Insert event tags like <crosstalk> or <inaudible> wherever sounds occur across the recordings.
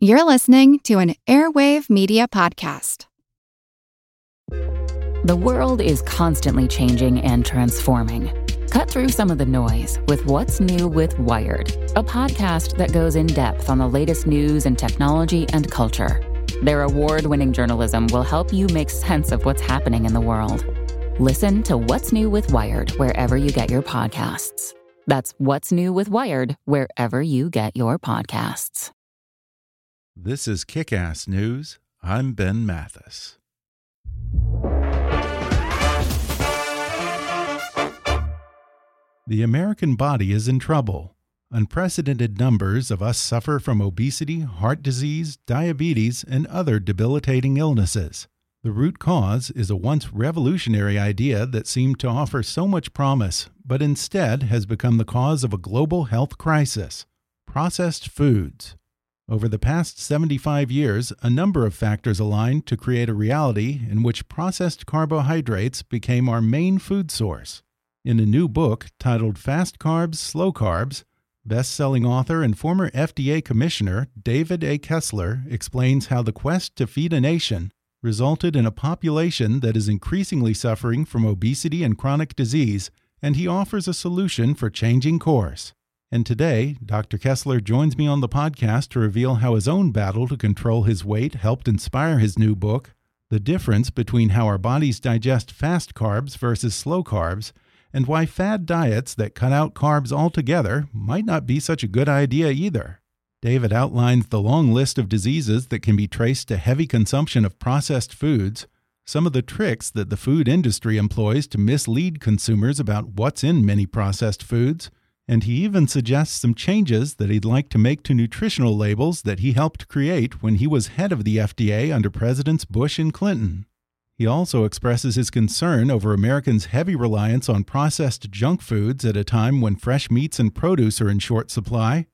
You're listening to an Airwave Media Podcast. The world is constantly changing and transforming. Cut through some of the noise with What's New with Wired, a podcast that goes in depth on the latest news and technology and culture. Their award winning journalism will help you make sense of what's happening in the world. Listen to What's New with Wired wherever you get your podcasts. That's What's New with Wired wherever you get your podcasts. This is Kick Ass News. I'm Ben Mathis. The American body is in trouble. Unprecedented numbers of us suffer from obesity, heart disease, diabetes, and other debilitating illnesses. The root cause is a once revolutionary idea that seemed to offer so much promise, but instead has become the cause of a global health crisis processed foods. Over the past 75 years, a number of factors aligned to create a reality in which processed carbohydrates became our main food source. In a new book titled Fast Carbs, Slow Carbs, best selling author and former FDA Commissioner David A. Kessler explains how the quest to feed a nation resulted in a population that is increasingly suffering from obesity and chronic disease, and he offers a solution for changing course. And today, Dr. Kessler joins me on the podcast to reveal how his own battle to control his weight helped inspire his new book, the difference between how our bodies digest fast carbs versus slow carbs, and why fad diets that cut out carbs altogether might not be such a good idea either. David outlines the long list of diseases that can be traced to heavy consumption of processed foods, some of the tricks that the food industry employs to mislead consumers about what's in many processed foods, and he even suggests some changes that he'd like to make to nutritional labels that he helped create when he was head of the FDA under Presidents Bush and Clinton. He also expresses his concern over Americans' heavy reliance on processed junk foods at a time when fresh meats and produce are in short supply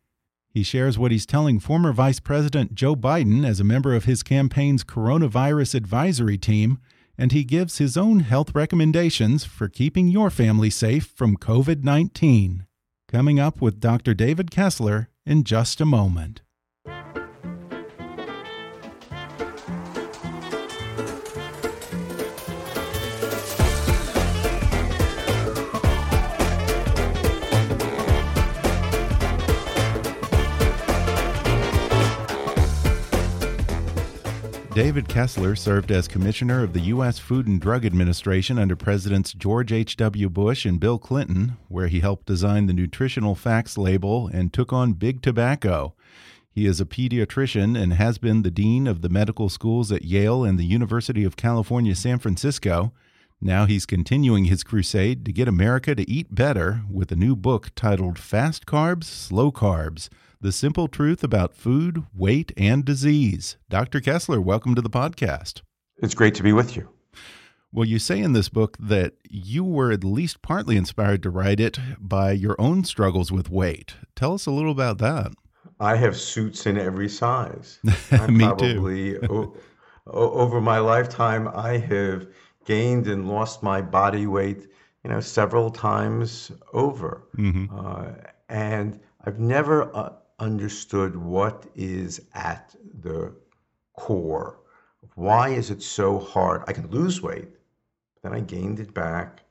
he shares what he's telling former Vice President Joe Biden as a member of his campaign's coronavirus advisory team, and he gives his own health recommendations for keeping your family safe from COVID 19. Coming up with Dr. David Kessler in just a moment. David Kessler served as Commissioner of the U.S. Food and Drug Administration under Presidents George H.W. Bush and Bill Clinton, where he helped design the nutritional facts label and took on big tobacco. He is a pediatrician and has been the dean of the medical schools at Yale and the University of California, San Francisco. Now he's continuing his crusade to get America to eat better with a new book titled Fast Carbs, Slow Carbs the simple truth about food, weight, and disease. Dr. Kessler, welcome to the podcast. It's great to be with you. Well, you say in this book that you were at least partly inspired to write it by your own struggles with weight. Tell us a little about that. I have suits in every size. <laughs> Me probably, too. over my lifetime, I have gained and lost my body weight, you know, several times over. Mm -hmm. uh, and I've never uh, understood what is at the core. Why is it so hard? I can lose weight, then I gained it back,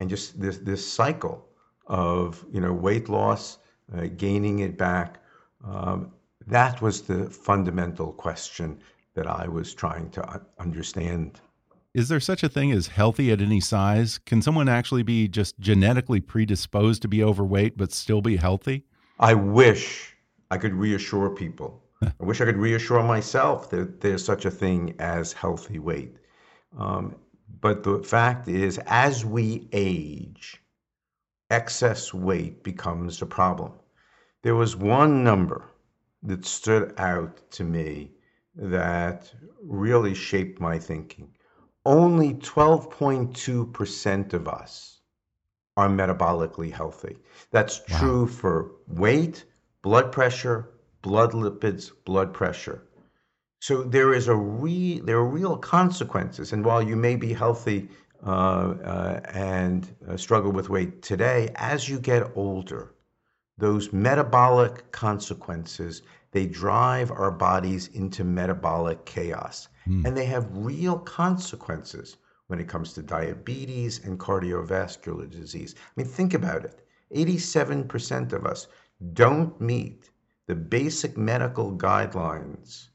and just this this cycle of you know weight loss, uh, gaining it back. Um, that was the fundamental question that I was trying to understand. Is there such a thing as healthy at any size? Can someone actually be just genetically predisposed to be overweight but still be healthy? I wish I could reassure people. I wish I could reassure myself that there's such a thing as healthy weight. Um, but the fact is, as we age, excess weight becomes a problem. There was one number that stood out to me that really shaped my thinking. Only 12.2% of us are metabolically healthy. That's wow. true for weight, blood pressure, blood lipids, blood pressure. So there is a re, there are real consequences. And while you may be healthy uh, uh, and uh, struggle with weight today, as you get older, those metabolic consequences they drive our bodies into metabolic chaos. And they have real consequences when it comes to diabetes and cardiovascular disease. I mean, think about it 87% of us don't meet the basic medical guidelines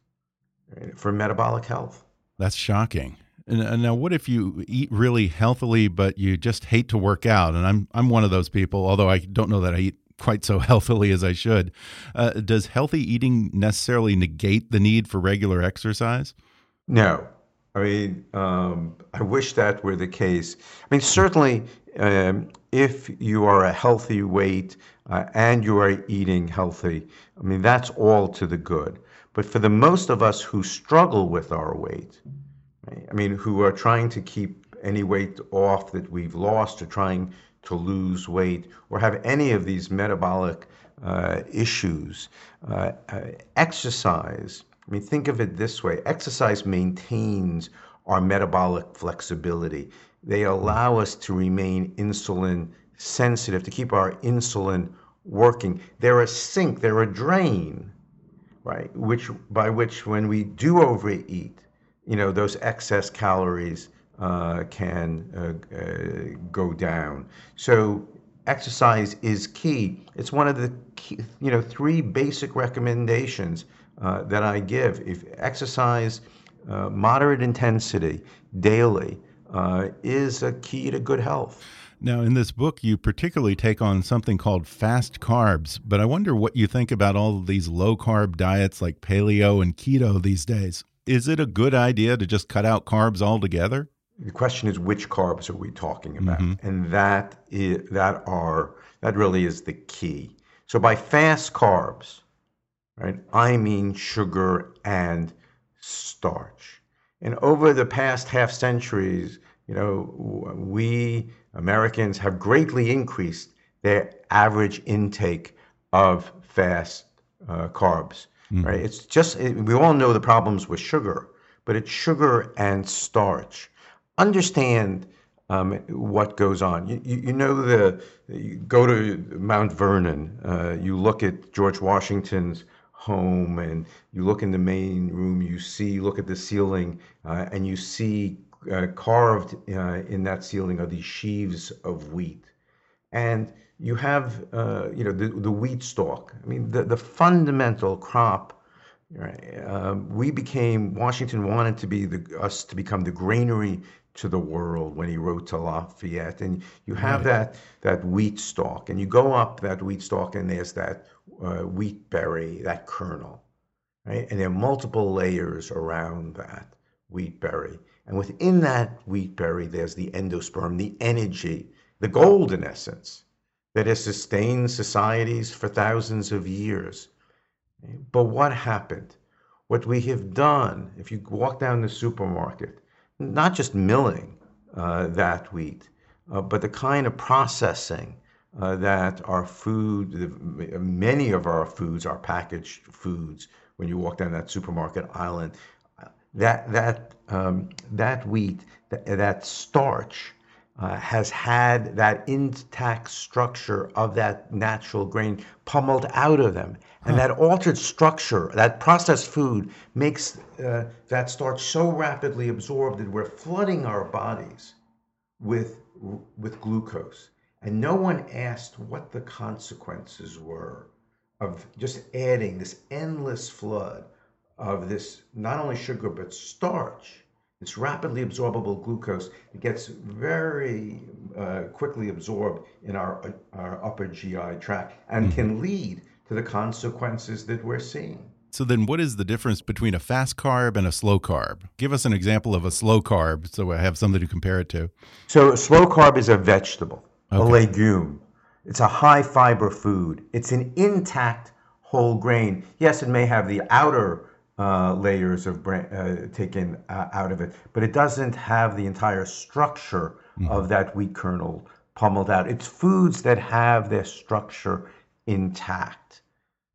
for metabolic health. That's shocking. And now, what if you eat really healthily, but you just hate to work out? And I'm I'm one of those people. Although I don't know that I eat quite so <laughs> healthily as I should. Uh, does healthy eating necessarily negate the need for regular exercise? No. I mean, um, I wish that were the case. I mean, certainly, um, if you are a healthy weight uh, and you are eating healthy, I mean, that's all to the good. But for the most of us who struggle with our weight, right, I mean, who are trying to keep any weight off that we've lost or trying to lose weight or have any of these metabolic uh, issues, uh, uh exercise I mean, think of it this way exercise maintains our metabolic flexibility. They allow us to remain insulin sensitive, to keep our insulin working. They're a sink, they're a drain, right? Which by which when we do overeat, you know, those excess calories uh, can uh, uh, go down. So exercise is key. It's one of the key, you know three basic recommendations uh, that I give. If exercise, uh, moderate intensity daily, uh, is a key to good health. Now, in this book, you particularly take on something called fast carbs, but I wonder what you think about all of these low carb diets like paleo and keto these days. Is it a good idea to just cut out carbs altogether? The question is which carbs are we talking about? Mm -hmm. And that is that are that really is the key. So by fast carbs, right? I mean sugar and starch. And over the past half centuries, you know, we Americans have greatly increased their average intake of fast uh, carbs, mm-hmm. right? It's just, it, we all know the problems with sugar, but it's sugar and starch. Understand um, what goes on. You, you, you, know, the you go to Mount Vernon, uh, you look at George Washington's home and you look in the main room, you see, look at the ceiling, uh, and you see uh, carved uh, in that ceiling are these sheaves of wheat. And you have, uh, you know, the, the wheat stalk. I mean, the, the fundamental crop. Right? Um, we became Washington wanted to be the us to become the granary to the world when he wrote to Lafayette. And you have right. that that wheat stalk, and you go up that wheat stalk, and there's that uh, wheat berry, that kernel, right? And there are multiple layers around that wheat berry. And within that wheat berry, there's the endosperm, the energy, the gold in essence, that has sustained societies for thousands of years. But what happened? What we have done, if you walk down the supermarket, not just milling uh, that wheat, uh, but the kind of processing uh, that our food, many of our foods are packaged foods. When you walk down that supermarket island, that that um, that wheat, that, that starch, uh, has had that intact structure of that natural grain pummeled out of them. And huh. that altered structure, that processed food, makes uh, that starch so rapidly absorbed that we're flooding our bodies with, with glucose. And no one asked what the consequences were of just adding this endless flood of this not only sugar but starch. It's rapidly absorbable glucose. It gets very uh, quickly absorbed in our, our upper GI tract and mm-hmm. can lead to the consequences that we're seeing. So then what is the difference between a fast carb and a slow carb? Give us an example of a slow carb so I have something to compare it to. So a slow carb is a vegetable okay. a legume. It's a high fiber food. It's an intact whole grain. Yes, it may have the outer uh, layers of bra- uh, taken uh, out of it, but it doesn't have the entire structure mm-hmm. of that wheat kernel pummeled out. It's foods that have their structure intact.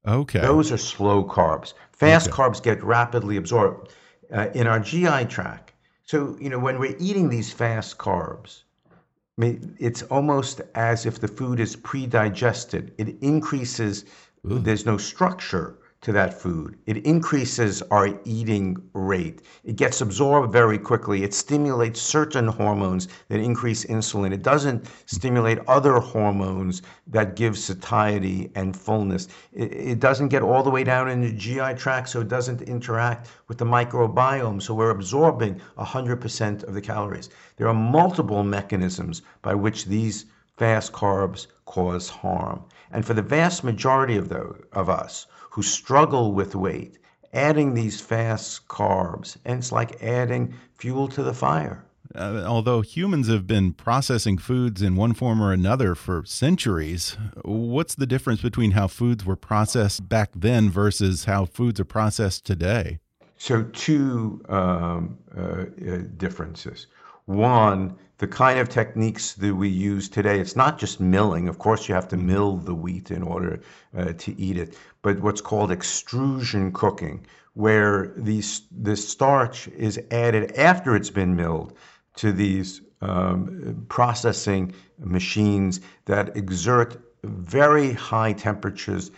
Okay. Those are slow carbs. Fast okay. carbs get rapidly absorbed uh, in our GI tract. So, you know, when we're eating these fast carbs, I mean, it's almost as if the food is pre-digested. It increases. Ooh. There's no structure to that food. It increases our eating rate. It gets absorbed very quickly. It stimulates certain hormones that increase insulin. It doesn't stimulate other hormones that give satiety and fullness. It, it doesn't get all the way down in the GI tract, so it doesn't interact with the microbiome. So we're absorbing 100% of the calories. There are multiple mechanisms by which these fast carbs cause harm. And for the vast majority of, the, of us, who struggle with weight, adding these fast carbs, and it's like adding fuel to the fire. Uh, although humans have been processing foods in one form or another for centuries, what's the difference between how foods were processed back then versus how foods are processed today? So, two um, uh, uh, differences. One, the kind of techniques that we use today, it's not just milling. Of course, you have to mill the wheat in order uh, to eat it, but what's called extrusion cooking, where these, the starch is added after it's been milled to these um, processing machines that exert very high temperatures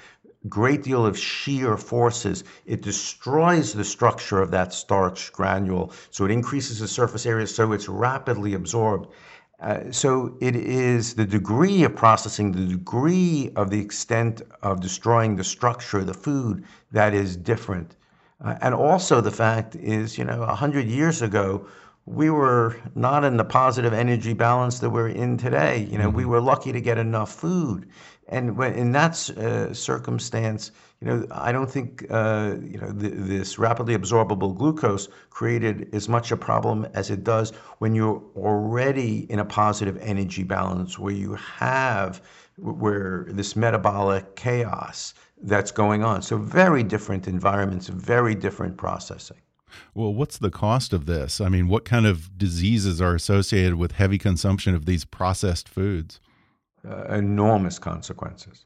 great deal of shear forces. It destroys the structure of that starch granule, so it increases the surface area, so it's rapidly absorbed. Uh, so it is the degree of processing, the degree of the extent of destroying the structure of the food that is different. Uh, and also the fact is, you know, 100 years ago, we were not in the positive energy balance that we're in today. You know, mm-hmm. we were lucky to get enough food and when in that uh, circumstance, you know, I don't think uh, you know th- this rapidly absorbable glucose created as much a problem as it does when you're already in a positive energy balance, where you have where this metabolic chaos that's going on. So very different environments, very different processing. Well, what's the cost of this? I mean, what kind of diseases are associated with heavy consumption of these processed foods? Uh, enormous consequences.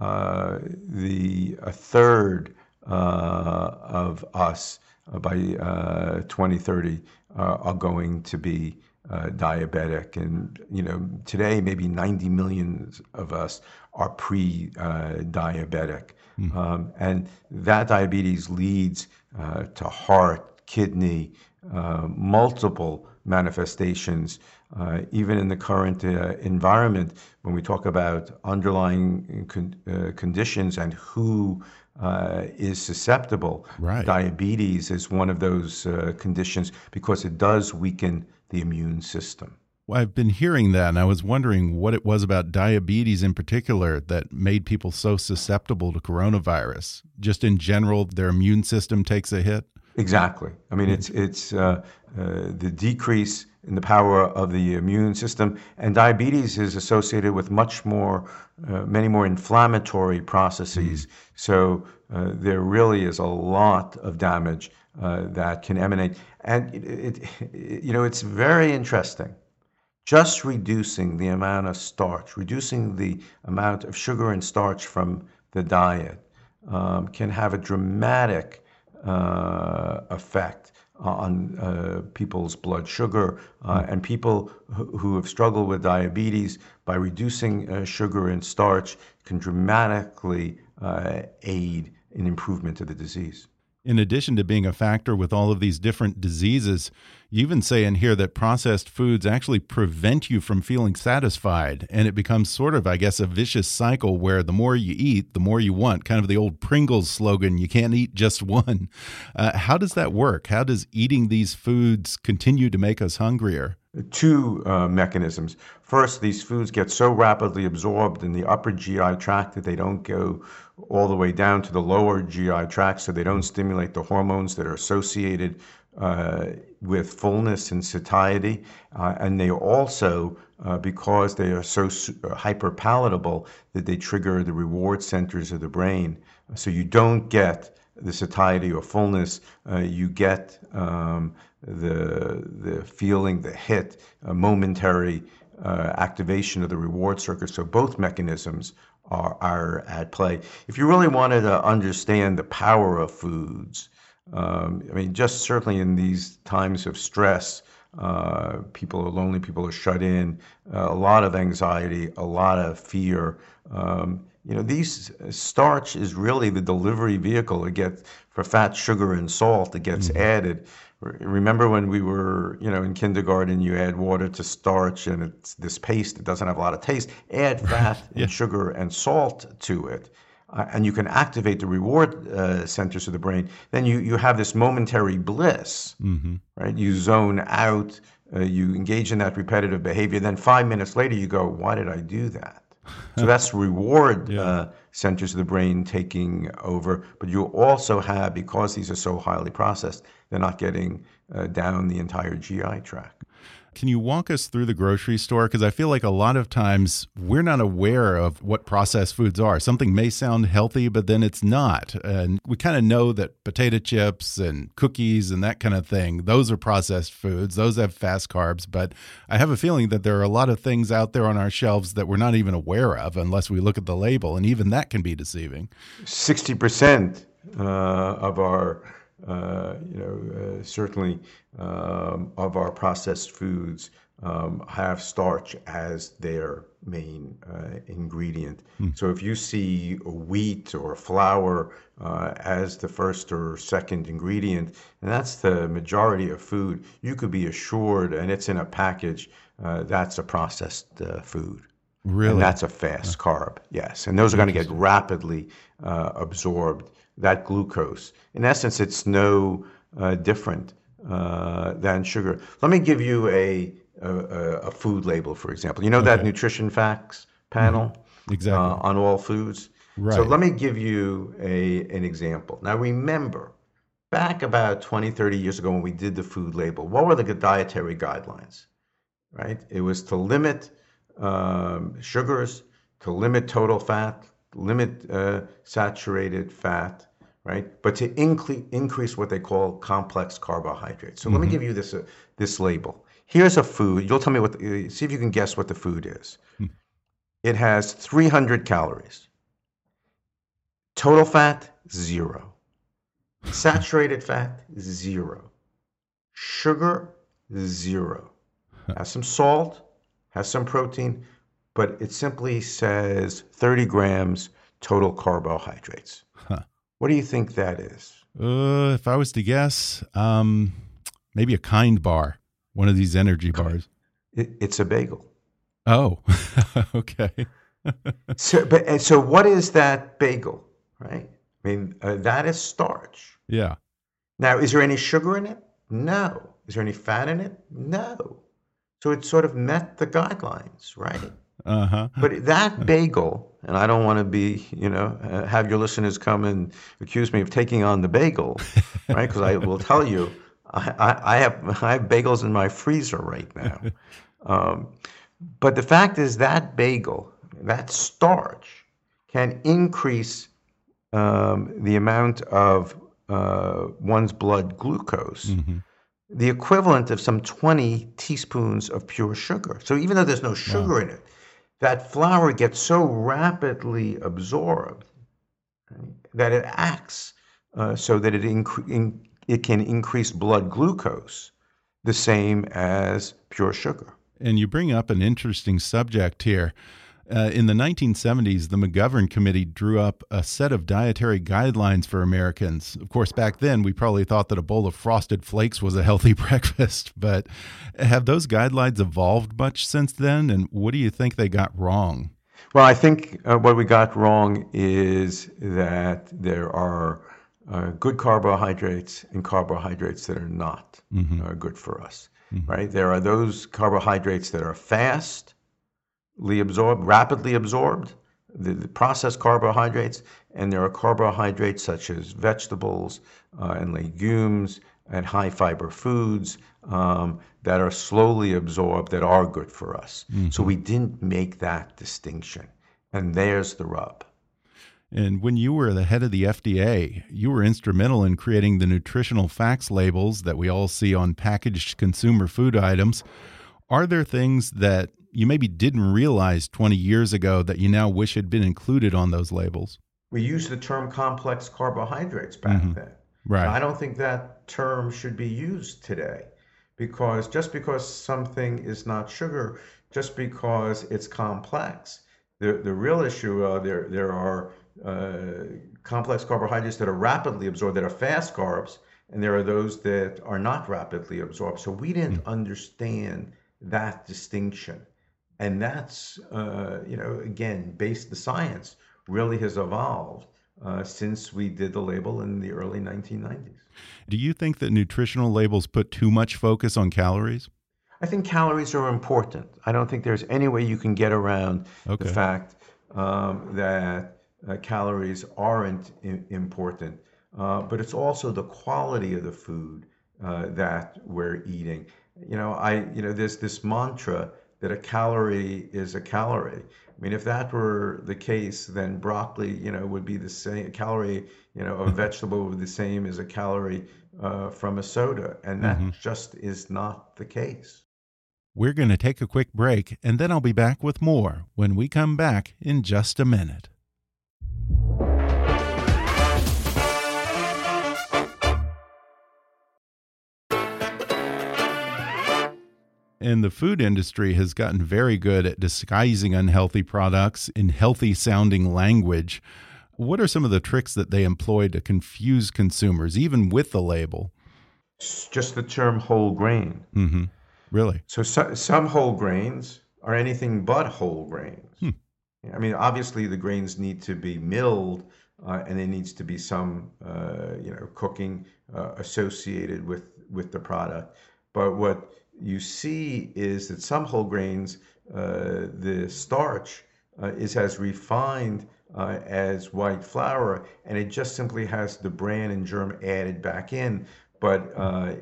Uh, the a third uh, of us uh, by uh, 2030 are going to be diabetic, and you know today maybe 90 million of us are pre-diabetic, mm. um, and that diabetes leads to heart, kidney, multiple manifestations uh, even in the current uh, environment, when we talk about underlying con- uh, conditions and who uh, is susceptible, right. diabetes is one of those uh, conditions because it does weaken the immune system. Well, I've been hearing that, and I was wondering what it was about diabetes in particular that made people so susceptible to coronavirus. Just in general, their immune system takes a hit. Exactly. I mean, it's it's uh, the decrease in the power of the immune system. And diabetes is associated with much more, uh, many more inflammatory processes. Mm-hmm. So uh, there really is a lot of damage uh, that can emanate. And it, it, it, you know, it's very interesting. Just reducing the amount of starch, reducing the amount of sugar and starch from the diet um, can have a dramatic uh, effect on uh, people's blood sugar. Uh, and people who, who have struggled with diabetes by reducing uh, sugar and starch can dramatically uh, aid in improvement of the disease. In addition to being a factor with all of these different diseases, you even say in here that processed foods actually prevent you from feeling satisfied. And it becomes sort of, I guess, a vicious cycle where the more you eat, the more you want. Kind of the old Pringles slogan you can't eat just <laughs> one. Uh, how does that work? How does eating these foods continue to make us hungrier? Two uh, mechanisms. First, these foods get so rapidly absorbed in the upper GI tract that they don't go all the way down to the lower GI tract, so they don't stimulate the hormones that are associated uh, with fullness and satiety. Uh, and they also, uh, because they are so uh, hyperpalatable, that they trigger the reward centers of the brain. So you don't get the satiety or fullness, uh, you get um, the, the feeling, the hit, a momentary uh, activation of the reward circuit. So both mechanisms are, are at play. If you really wanted to understand the power of foods, um, I mean, just certainly in these times of stress, uh, people are lonely, people are shut in, uh, a lot of anxiety, a lot of fear. Um, you know, these uh, starch is really the delivery vehicle it gets for fat, sugar, and salt that gets added. Remember when we were, you know, in kindergarten, you add water to starch and it's this paste that doesn't have a lot of taste. Add <laughs> fat and sugar and salt to it. Uh, and you can activate the reward uh, centers of the brain. Then you, you have this momentary bliss, right? You zone out, uh, you engage in that repetitive behavior. Then five minutes later, you go, Why did I do that? <laughs> So that's reward uh, centers of the brain taking over. But you also have, because these are so highly processed, they're not getting uh, down the entire GI tract. Can you walk us through the grocery store? Because I feel like a lot of times we're not aware of what processed foods are. Something may sound healthy, but then it's not. And we kind of know that potato chips and cookies and that kind of thing, those are processed foods. Those have fast carbs. But I have a feeling that there are a lot of things out there on our shelves that we're not even aware of unless we look at the label. And even that can be deceiving. 60% uh, of our, uh, you know, uh, certainly um, of our processed foods um, have starch as their main uh, ingredient. So if you see wheat or flour uh, as the first or second ingredient, and that's the majority of food, you could be assured, and it's in a package, uh, that's a processed uh, food. Really? And that's a fast carb, yes. And those are going to get rapidly uh, absorbed. That glucose, in essence, it's no uh, different uh, than sugar. Let me give you a, a, a food label, for example. You know that nutrition facts panel Exactly. uh, on all foods? Right. So let me give you a, an example. Now, remember, back about 20, 30 years ago when we did the food label, what were the dietary guidelines? Right? It was to limit um, sugars, to limit total fat, limit uh, saturated fat, right? But to incre- increase what they call complex carbohydrates. So let me give you this uh, this label. Here's a food. You'll tell me what. Uh, see if you can guess what the food is. It has 300 calories. Total fat zero. <laughs> Saturated fat zero. Sugar zero. <laughs> Has some salt, has some protein, but it simply says 30 grams total carbohydrates. What do you think that is? Uh, if I was to guess, um, maybe a kind bar, one of these energy bars. It, it's a bagel. Oh, <laughs> okay. <laughs> So, but and so what is that bagel, right? I mean, uh, that is starch. Yeah. Now, is there any sugar in it? No. Is there any fat in it? No. So it sort of met the guidelines, right? Uh huh. But that bagel, and I don't want to be, you know, uh, have your listeners come and accuse me of taking on the bagel, <laughs> right? Because I will tell you, I, I, I have I have bagels in my freezer right now. <laughs> Um, but the fact is that bagel, that starch, can increase um, the amount of uh, one's blood glucose, the equivalent of some 20 teaspoons of pure sugar. So even though there's no sugar in it, that flour gets so rapidly absorbed right, that it acts uh, so that it, in, it can increase blood glucose the same as pure sugar. And you bring up an interesting subject here. Uh, in the 1970s, the McGovern Committee drew up a set of dietary guidelines for Americans. Of course, back then, we probably thought that a bowl of frosted flakes was a healthy <laughs> breakfast. But have those guidelines evolved much since then? And what do you think they got wrong? Well, I think uh, what we got wrong is that there are uh, good carbohydrates and carbohydrates that are not uh, good for us, right? There are those carbohydrates that are fastly absorbed, rapidly absorbed, the, the processed carbohydrates, and there are carbohydrates such as vegetables uh, and legumes and high fiber foods um, that are slowly absorbed that are good for us. So we didn't make that distinction. And there's the rub. And when you were the head of the FDA, you were instrumental in creating the nutritional facts labels that we all see on packaged consumer food items. Are there things that you maybe didn't realize 20 years ago that you now wish had been included on those labels? We used the term complex carbohydrates back then. Right. I don't think that term should be used today because just because something is not sugar, just because it's complex, The, the real issue, uh, there, there are uh, complex carbohydrates that are rapidly absorbed, that are fast carbs, and there are those that are not rapidly absorbed. So we didn't mm. understand that distinction. And that's, uh, you know, again, based the science really has evolved uh, since we did the label in the early 1990s. Do you think that nutritional labels put too much focus on calories? I think calories are important. I don't think there's any way you can get around okay. the fact um, that uh, calories aren't important, uh, but it's also the quality of the food uh, that we're eating. You know, I you know there's this mantra that a calorie is a calorie. I mean, if that were the case, then broccoli, you know, would be the same calorie. You know, a vegetable would be the same as a calorie uh, from a soda, and that mm-hmm. just is not the case. We're going to take a quick break, and then I'll be back with more when we come back in just a minute. And the food industry has gotten very good at disguising unhealthy products in healthy sounding language. What are some of the tricks that they employ to confuse consumers, even with the label? Just the term whole grain. Mm -hmm. Really? So, so, some whole grains are anything but whole grains. Hmm. I mean, obviously, the grains need to be milled, uh, and there needs to be some, uh, you know, cooking uh, associated with with the product. But what you see is that some whole grains, uh, the starch uh, is as refined uh, as white flour, and it just simply has the bran and germ added back in, but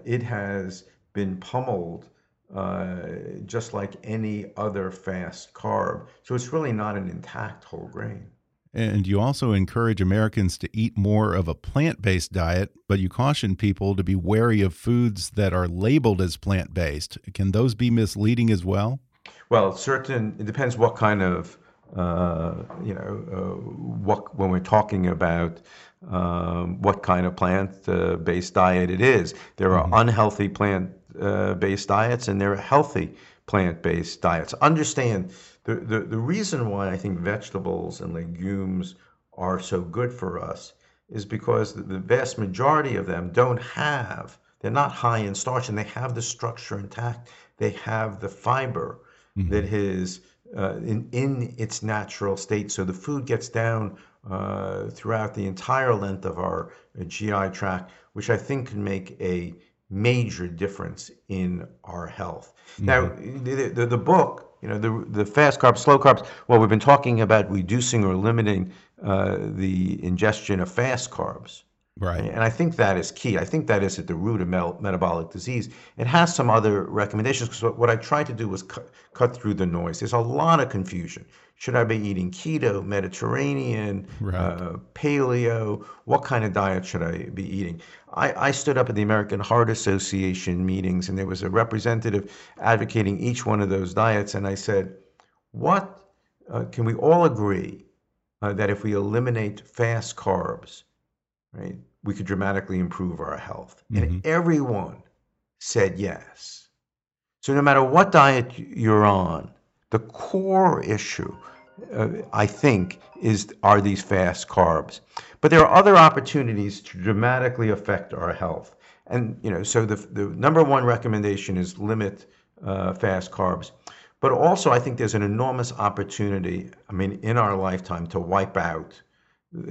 it has been pummeled uh, just like any other fast carb. So it's really not an intact whole grain. And you also encourage Americans to eat more of a plant based diet, but you caution people to be wary of foods that are labeled as plant based. Can those be misleading as well? Well, certain, it depends what kind of, uh, you know, uh, what, when we're talking about um, what kind of plant uh, based diet it is. There are mm -hmm. unhealthy plant uh, based diets and there are healthy plant based diets. Understand the, the, the reason why I think vegetables and legumes are so good for us is because the, the vast majority of them don't have, they're not high in starch and they have the structure intact. They have the fiber mm-hmm. that is uh, in, in its natural state. So the food gets down uh, throughout the entire length of our uh, GI tract, which I think can make a major difference in our health. Mm-hmm. Now, the, the, the, book, you know, the, the fast carbs, slow carbs, well, we've been talking about reducing or limiting uh, the ingestion of fast carbs. Right. And I think that is key. I think that is at the root of metabolic disease. It has some other recommendations because what I tried to do was cut, cut through the noise. There's a lot of confusion. Should I be eating keto, Mediterranean, right. uh, paleo? What kind of diet should I be eating? I, I stood up at the American Heart Association meetings, and there was a representative advocating each one of those diets. And I said, What uh, can we all agree uh, that if we eliminate fast carbs, right, we could dramatically improve our health? Mm-hmm. And everyone said yes. So no matter what diet you're on, the core issue, uh, I think, is are these fast carbs. But there are other opportunities to dramatically affect our health. And you know, so the the number one recommendation is limit uh, fast carbs. But also, I think there's an enormous opportunity. I mean, in our lifetime, to wipe out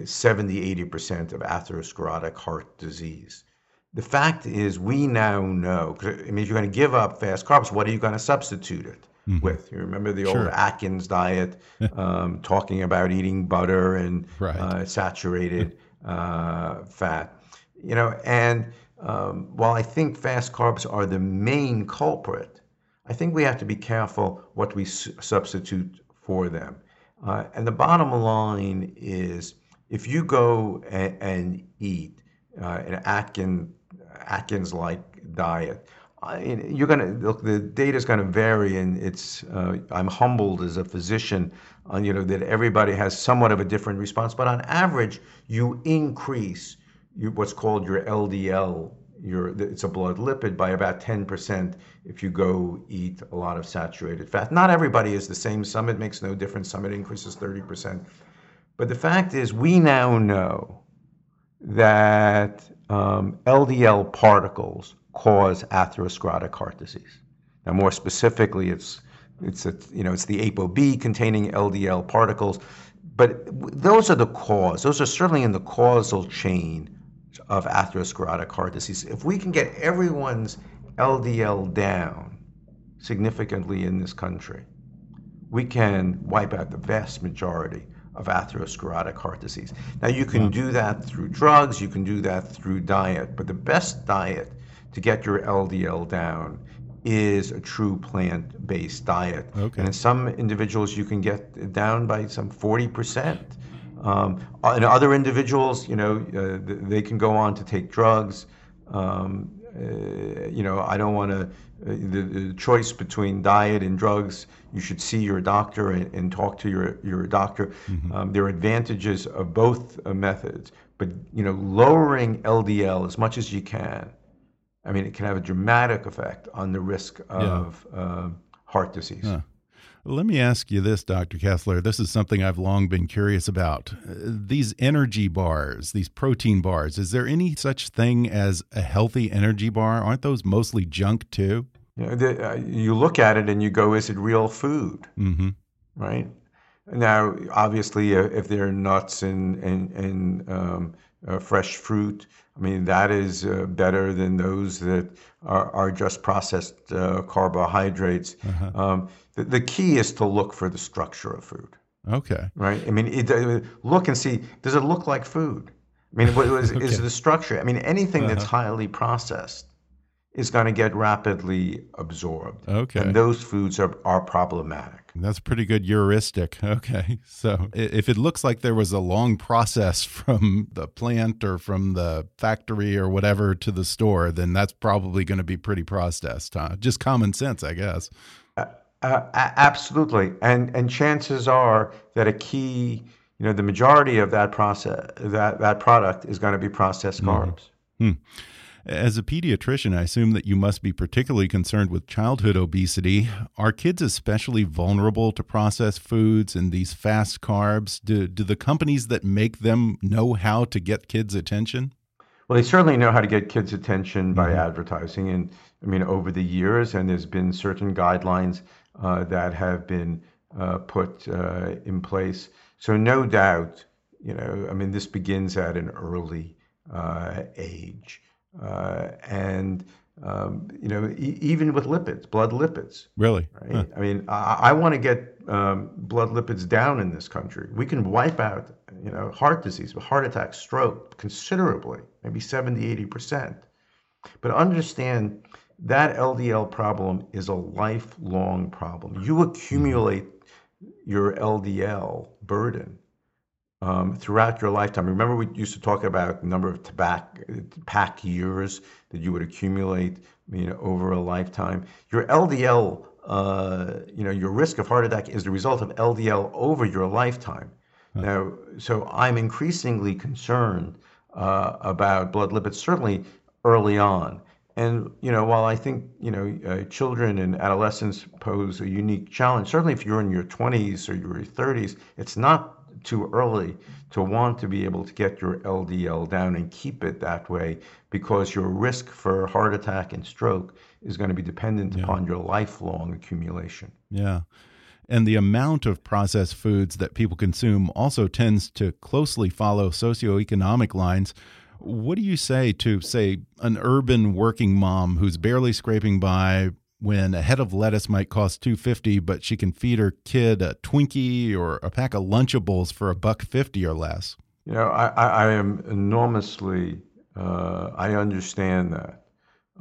70, 80% of atherosclerotic heart disease. The fact is, we now know, I mean, if you're going to give up fast carbs, what are you going to substitute it? mm-hmm. with. You remember the sure. old Atkins diet, <laughs> um, talking about eating butter and right. uh, saturated <laughs> uh, fat. You know, and um, while I think fast carbs are the main culprit, I think we have to be careful what we su- substitute for them. Uh, and the bottom line is if you go a- and eat uh, an Atkins Atkins like diet, you're going to look the data is to vary and it's uh, i'm humbled as a physician on you know that everybody has somewhat of a different response but on average you increase what's called your ldl your it's a blood lipid by about 10% if you go eat a lot of saturated fat. Not everybody is the same. Some it makes no difference. Some it increases 30%. But the fact is, we now know that um, LDL particles cause atherosclerotic heart disease. Now, more specifically, it's it's a, you know it's the ApoB containing LDL particles, but those are the cause. Those are certainly in the causal chain of atherosclerotic heart disease. If we can get everyone's LDL down significantly in this country, we can wipe out the vast majority of atherosclerotic heart disease. Now, you can do that through drugs, you can do that through diet, but the best diet to get your LDL down is a true plant based diet. Okay. And in some individuals, you can get down by some 40%. Um, in other individuals, you know, uh, they can go on to take drugs. Um, you know, I don't want to, uh, the, the, choice between diet and drugs, you should see your doctor and, and talk to your, your doctor. Mm-hmm. Um, there are advantages of both uh, methods, but, you know, lowering LDL as much as you can, I mean, it can have a dramatic effect on the risk of yeah. Uh, heart disease. Huh. Let me ask you this, Dr. Kessler. This is something I've long been curious about. These energy bars, these protein bars, is there any such thing as a healthy energy bar? Aren't those mostly junk too? You, know, the, uh, you look at it and you go, is it real food? Mm -hmm. Right? Now, obviously, uh, if they're nuts and, and, and um, uh, fresh fruit, I mean, that is uh, better than those that are, are just processed uh, carbohydrates. -huh. Um, the, the key is to look for the structure of food. Okay. Right. I mean, it, uh, look and see. Does it look like food? I mean, what is, <laughs> okay. is the structure? I mean, anything uh-huh. that's highly processed is going to get rapidly absorbed. Okay. And those foods are, are problematic. That's pretty good heuristic. <laughs> Okay. So if it looks like there was a long process <laughs> from the plant or from the factory or whatever to the store, then that's probably going to be pretty processed. Huh? Just common sense, I guess. Uh, absolutely, and and chances are that a key, you know, the majority of that process that that product is going to be processed mm-hmm. carbs. Mm. As a pediatrician, I assume that you must be particularly concerned with childhood obesity. Are kids especially vulnerable to processed foods and these fast carbs? Do, do the companies that make them know how to get kids' attention? Well, they certainly know how to get kids' attention by mm -hmm. advertising. And I mean, over the years, and there's been certain guidelines uh, that have been uh, put uh, in place. So no doubt, you know, I mean, this begins at an early age. And um, you know, e- even with lipids, blood lipids. Really? Right? Huh. I mean, I, I want to get um, blood lipids down in this country. We can wipe out, you know, heart disease, heart attack, stroke considerably, maybe 70, 80%. But understand that LDL problem is a lifelong problem. You accumulate your LDL burden um, throughout your lifetime. Remember, we used to talk about the number of tobacco pack years that you would accumulate, you know, over a lifetime. Your LDL, uh, you know, your risk of heart attack is the result of LDL over your lifetime. Now, so I'm increasingly concerned uh, about blood lipids, certainly early on. And you know, while I think you know uh, children and adolescents pose a unique challenge, certainly if you're in your 20s or your 30s, it's not too early to want to be able to get your LDL down and keep it that way because your risk for heart attack and stroke is going to be dependent yeah. upon your lifelong accumulation. Yeah. And the amount of processed foods that people consume also tends to closely follow socioeconomic lines what do you say to, say, an urban working mom who's barely scraping by when a head of lettuce might cost 250 but she can feed her kid a Twinkie or a pack of Lunchables for a buck 50 or less? You know, I, I am enormously, uh, I understand that.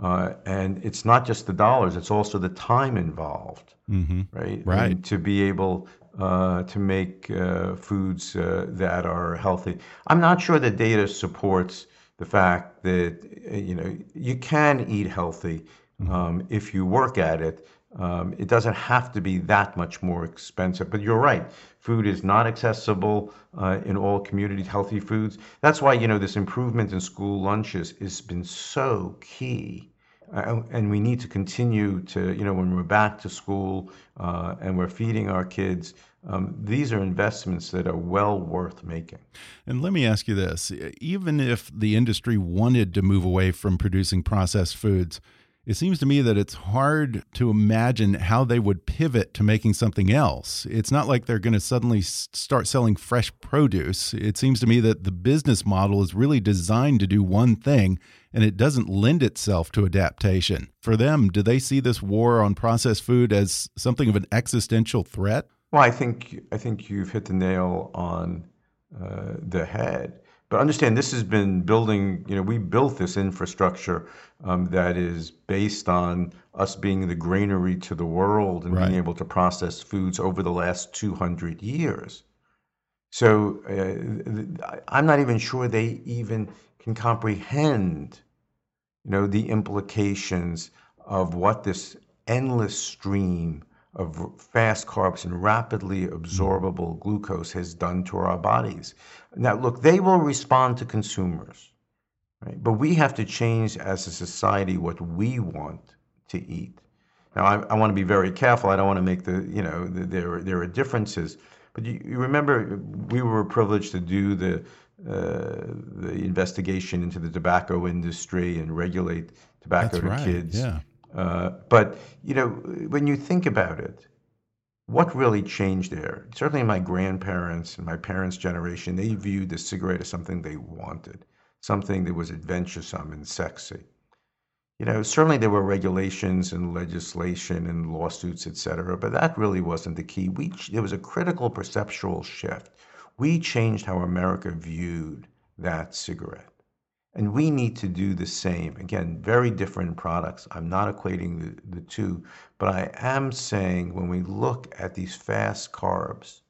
Uh, and it's not just the dollars, it's also the time involved, mm -hmm. right? Right. And to be able uh, to make uh, foods uh, that are healthy. I'm not sure the data supports the fact that you know you can eat healthy mm-hmm. um, if you work at it. Um, it doesn't have to be that much more expensive. But you're right, food is not accessible uh, in all communities, healthy foods. That's why, you know, this improvement in school lunches has been so key. Uh, and we need to continue to, you know, when we're back to school uh, and we're feeding our kids, um, these are investments that are well worth making. And let me ask you this even if the industry wanted to move away from producing processed foods, it seems to me that it's hard to imagine how they would pivot to making something else. It's not like they're going to suddenly start selling fresh produce. It seems to me that the business model is really designed to do one thing and it doesn't lend itself to adaptation. For them, do they see this war on processed food as something of an existential threat? Well, I think I think you've hit the nail on uh, the head. But understand, this has been building. You know, we built this infrastructure um, that is based on us being the granary to the world and right. being able to process foods over the last 200 years. So uh, I'm not even sure they even can comprehend, you know, the implications of what this endless stream of fast carbs and rapidly absorbable glucose has done to our bodies. Now, look, they will respond to consumers, right? But we have to change as a society what we want to eat. Now, I, I want to be very careful. I don't want to make the, you know, the, there, there are differences. But you, you, remember, we were privileged to do the, uh, the investigation into the tobacco industry and regulate tobacco That's to right. kids. Yeah. Uh, but you know, when you think about it, what really changed there? Certainly, my grandparents and my parents' generation, they viewed the cigarette as something they wanted, something that was adventuresome and sexy. You know, certainly there were regulations and legislation and lawsuits, et cetera, but that really wasn't the key. We, there was a critical perceptual shift. We changed how America viewed that cigarette. And we need to do the same. Again, very different products. I'm not equating the, the two, but I am saying when we look at these fast carbs,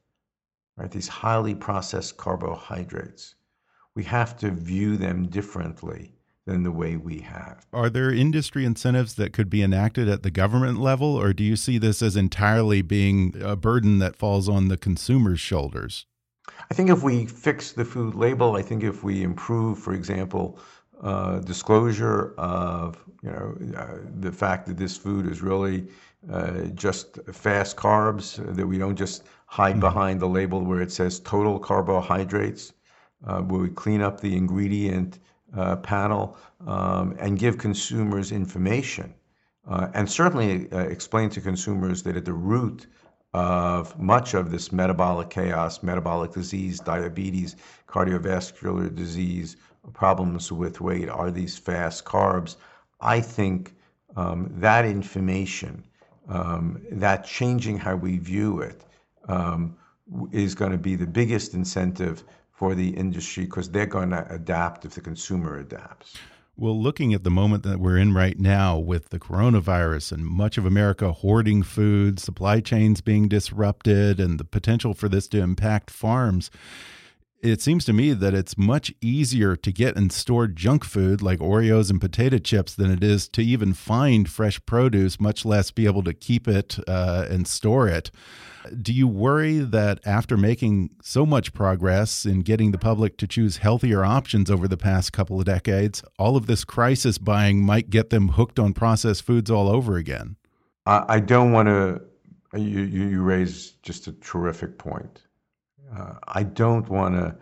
right, these highly processed carbohydrates, we have to view them differently than the way we have. Are there industry incentives that could be enacted at the government level, or do you see this as entirely being a burden that falls on the consumer's shoulders? I think if we fix the food label, I think if we improve, for example, uh, disclosure of you know uh, the fact that this food is really uh, just fast carbs, that we don't just hide mm-hmm. behind the label where it says total carbohydrates, uh, where we clean up the ingredient uh, panel um, and give consumers information. Uh, and certainly explain to consumers that at the root of much of this metabolic chaos, metabolic disease, diabetes, cardiovascular disease, problems with weight are these fast carbs. I think um, that information, um, that changing how we view it, um, is going to be the biggest incentive for the industry because they're going to adapt if the consumer adapts. Well, looking at the moment that we're in right now with the coronavirus and much of America hoarding food, supply chains being disrupted, and the potential for this to impact farms, it seems to me that it's much easier to get and store junk food like Oreos and potato chips than it is to even find fresh produce, much less be able to keep it uh, and store it. Do you worry that after making so much progress in getting the public to choose healthier options over the past couple of decades, all of this crisis buying might get them hooked on processed foods all over again? I don't want to. You, you raise just a terrific point. Uh, I don't want to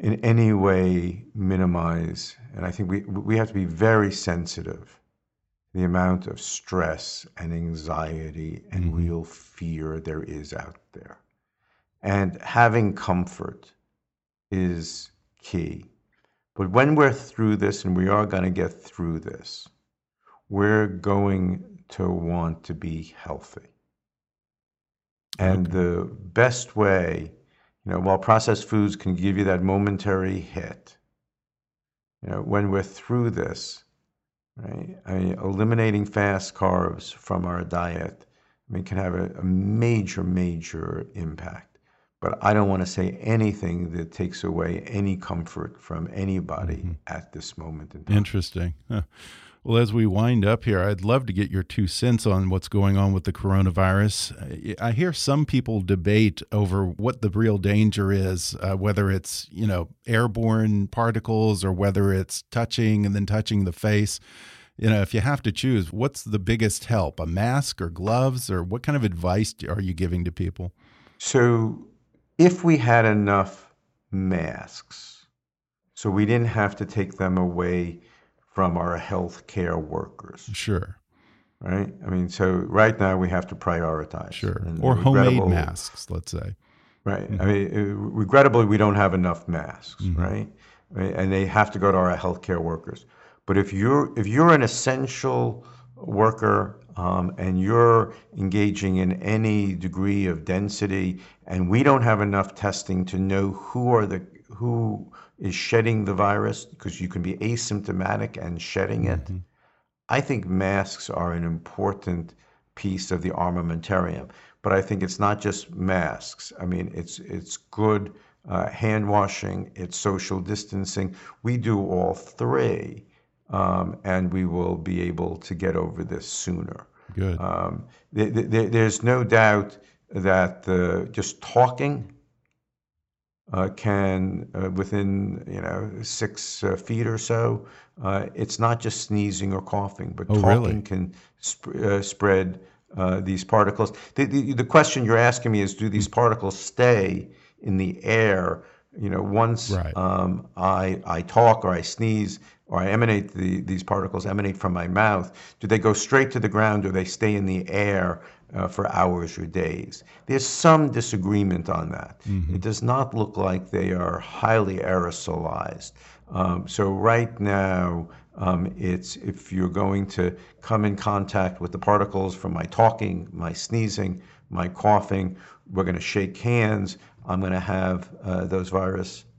in any way minimize, and I think we, we have to be very sensitive the amount of stress and anxiety and mm-hmm. real fear there is out there. And having comfort is key. But when we're through this, and we are going to get through this, we're going to want to be healthy. And okay. the best way, you know, while processed foods can give you that momentary hit, you know, when we're through this, right? I mean, eliminating fast carbs from our diet, I mean, can have a, a major, major impact. But I don't want to say anything that takes away any comfort from anybody mm -hmm. at this moment in time. Interesting. Huh. Well, as we wind up here, I'd love to get your two cents on what's going on with the coronavirus. I hear some people debate over what the real danger is, uh, whether it's you know airborne particles or whether it's touching and then touching the face. You know, if you have to choose, what's the biggest help? A mask or gloves, or what kind of advice are you giving to people? So, if we had enough masks, so we didn't have to take them away from our healthcare workers. Sure. Right? I mean, so right now we have to prioritize. Sure. And or homemade masks, let's say. Right. Mm -hmm. I mean, uh, regrettably, we don't have enough masks, mm -hmm. right? And they have to go to our healthcare workers. But if you're if you're an essential worker and you're engaging in any degree of density, and we don't have enough testing to know who are the who is shedding the virus because you can be asymptomatic and shedding it. Mm-hmm. I think masks are an important piece of the armamentarium, but I think it's not just masks. I mean, it's it's good uh, hand washing, it's social distancing. We do all three, um, and we will be able to get over this sooner. Good. Um, th- th- there's no doubt that uh, just talking uh, can, uh, within you know six uh, feet or so, uh, it's not just sneezing or coughing, but oh, talking really? can sp- uh, spread uh, these particles. The, the, the, question you're asking me is, do these particles stay in the air? You know, once right. um, I I talk or I sneeze or I emanate the, these particles emanate from my mouth, do they go straight to the ground or they stay in the air uh, for hours or days. There's some disagreement on that. Mm-hmm. It does not look like they are highly aerosolized. Um, so right now, um, it's if you're going to come in contact with the particles from my talking, my sneezing, my coughing, we're going to shake hands. I'm going to have uh, those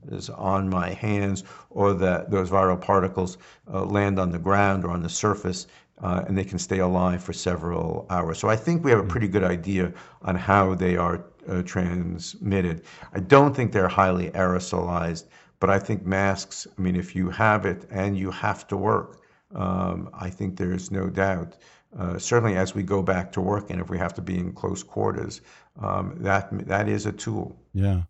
viruses on my hands, or that those viral particles uh, land on the ground or on the surface uh, and they can stay alive for several hours. So I think we have a hmm. pretty good idea on how they are uh, transmitted. I don't think they're highly aerosolized, but I think masks, I mean, if you have it and you have to work, um, I think there's no doubt. Uh, certainly, as we go back to work, and if we have to be in close quarters, um, that that is a tool. Yeah.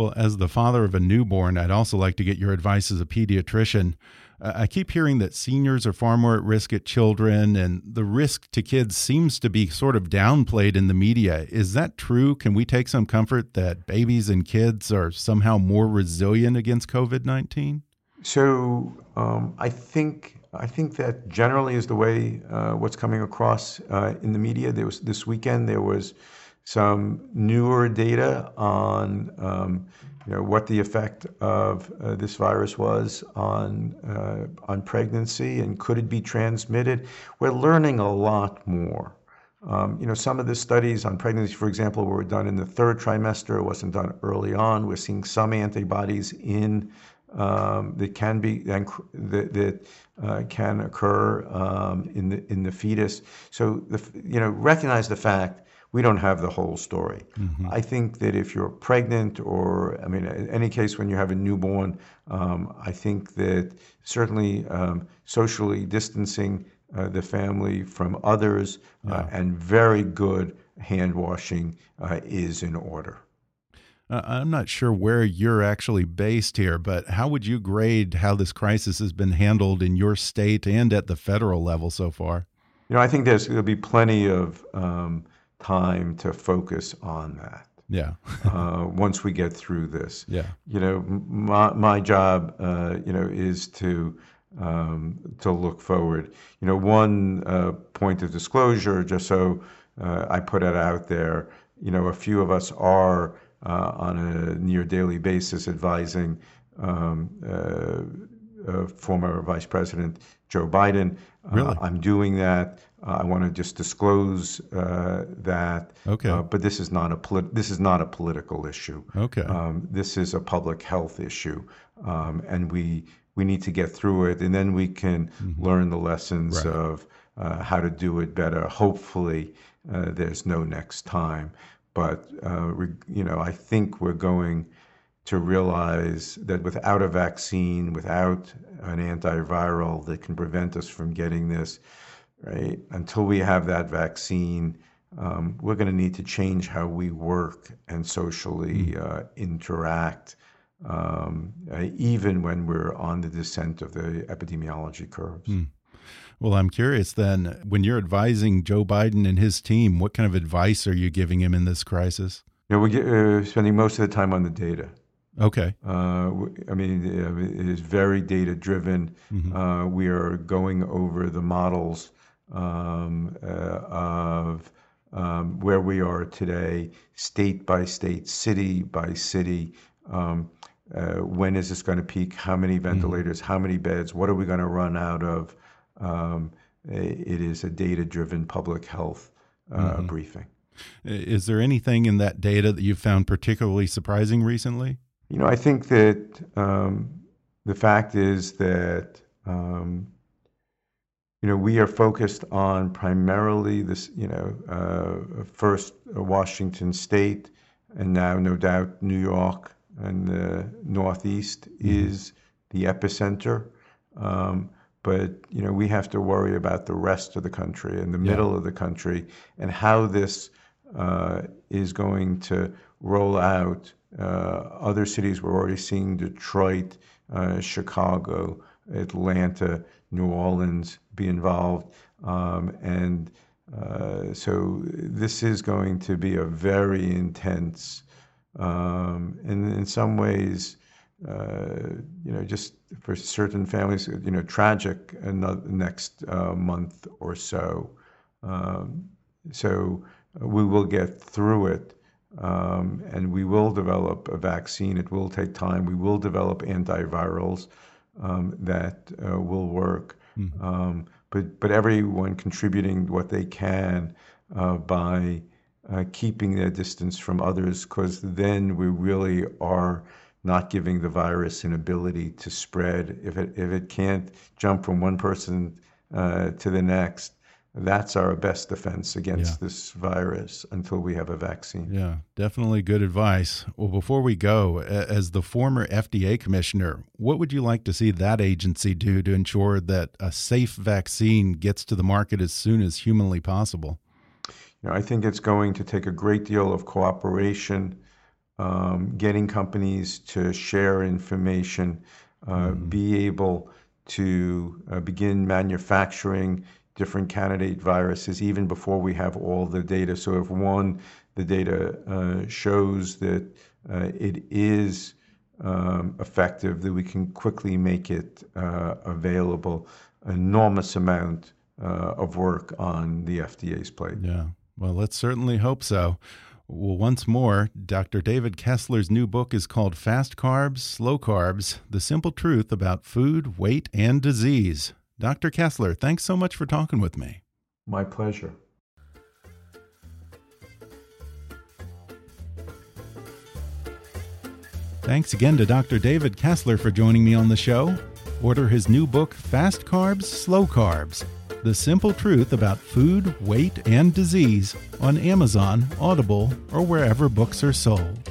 Well, as the father of a newborn, I'd also like to get your advice as a pediatrician. I keep hearing that seniors are far more at risk at children, and the risk to kids seems to be sort of downplayed in the media. Is that true? Can we take some comfort that babies and kids are somehow more resilient against COVID 19? So um, I think. I think that generally is the way uh, what's coming across uh, in the media. There was this weekend. There was some newer data on um, you know, what the effect of uh, this virus was on uh, on pregnancy and could it be transmitted. We're learning a lot more. Um, you know, some of the studies on pregnancy, for example, were done in the third trimester. It wasn't done early on. We're seeing some antibodies in um, that can be that, that uh, can occur um, in the in the fetus. So the, you know, recognize the fact we don't have the whole story. Mm-hmm. I think that if you're pregnant, or I mean, in any case when you have a newborn, um, I think that certainly um, socially distancing uh, the family from others uh, yeah. uh, and very good hand washing uh, is in order. Uh, I'm not sure where you're actually based here, but how would you grade how this crisis has been handled in your state and at the federal level so far? You know, I think there's there'll be plenty of um, time to focus on that. Yeah. <laughs> uh, once we get through this. Yeah. You know, my my job, uh, you know, is to um, to look forward. You know, one uh, point of disclosure, just so uh, I put it out there. You know, a few of us are uh, on a near daily basis advising um, uh, former Vice President Joe Biden. Really? I'm doing that. Uh, I want to just disclose uh, that. Okay. Uh, but this is not a polit- this is not a political issue. Okay. Um, this is a public health issue, um, and we we need to get through it, and then we can mm-hmm. learn the lessons right. of uh, how to do it better. Hopefully, uh, there's no next time. but uh, you know, I think we're going to realize that without a vaccine, without an antiviral that can prevent us from getting this, right? Until we have that vaccine, um, we're going to need to change how we work and socially hmm. uh, interact, um, uh, even when we're on the descent of the epidemiology curves. Mm. Well, I'm curious then, when you're advising Joe Biden and his team, what kind of advice are you giving him in this crisis? You know, we're uh, spending most of the time on the data. Okay. Uh, I mean, it is very data driven. Mm -hmm. uh, we are going over the models um, uh, of um, where we are today, state by state, city by city. Um, uh, when is this going to peak? How many mm-hmm. ventilators? Mm -hmm. How many beds? What are we going to run out of? Um, it is a data driven public health uh, mm -hmm. briefing. Is there anything in that data that you found particularly surprising recently? You know, I think that um, the fact is that um, you know we are focused on primarily this. You know, uh, first Washington State, and now no doubt New York and the Northeast mm-hmm. is the epicenter. Um, but you know we have to worry about the rest of the country and the yeah. middle of the country and how this uh, is going to roll out uh, other cities, we're already seeing Detroit, uh, Chicago, Atlanta, New Orleans be involved. Um, and uh, so this is going to be a very intense, um, and in some ways, uh, you know, just for certain families, you know, tragic another, next uh, month or so. Um, so we will get through it. Um, and we will develop a vaccine. It will take time. We will develop antivirals um, that uh, will work. Mm-hmm. Um, but but everyone contributing what they can uh, by uh, keeping their distance from others, because then we really are not giving the virus an ability to spread. If it if it can't jump from one person uh, to the next, that's our best defense against yeah. this virus until we have a vaccine. Yeah, definitely good advice. Well, before we go, as the former FDA commissioner, what would you like to see that agency do to ensure that a safe vaccine gets to the market as soon as humanly possible? You know, I think it's going to take a great deal of cooperation, um, getting companies to share information, uh, mm. be able to uh, begin manufacturing different candidate viruses even before we have all the data. So if one, the data uh, shows that uh, it is um, effective, that we can quickly make it uh, available. Enormous amount uh, of work on the FDA's plate. Yeah, well, let's certainly hope so. Well, once more, Dr. David Kessler's new book is called Fast Carbs, Slow Carbs The Simple Truth About Food, Weight, and Disease. Dr. Kessler, thanks so much for talking with me. My pleasure. Thanks again to Dr. David Kessler for joining me on the show. Order his new book, Fast Carbs, Slow Carbs The Simple Truth About Food, Weight, and Disease, on Amazon, Audible, or wherever books are sold.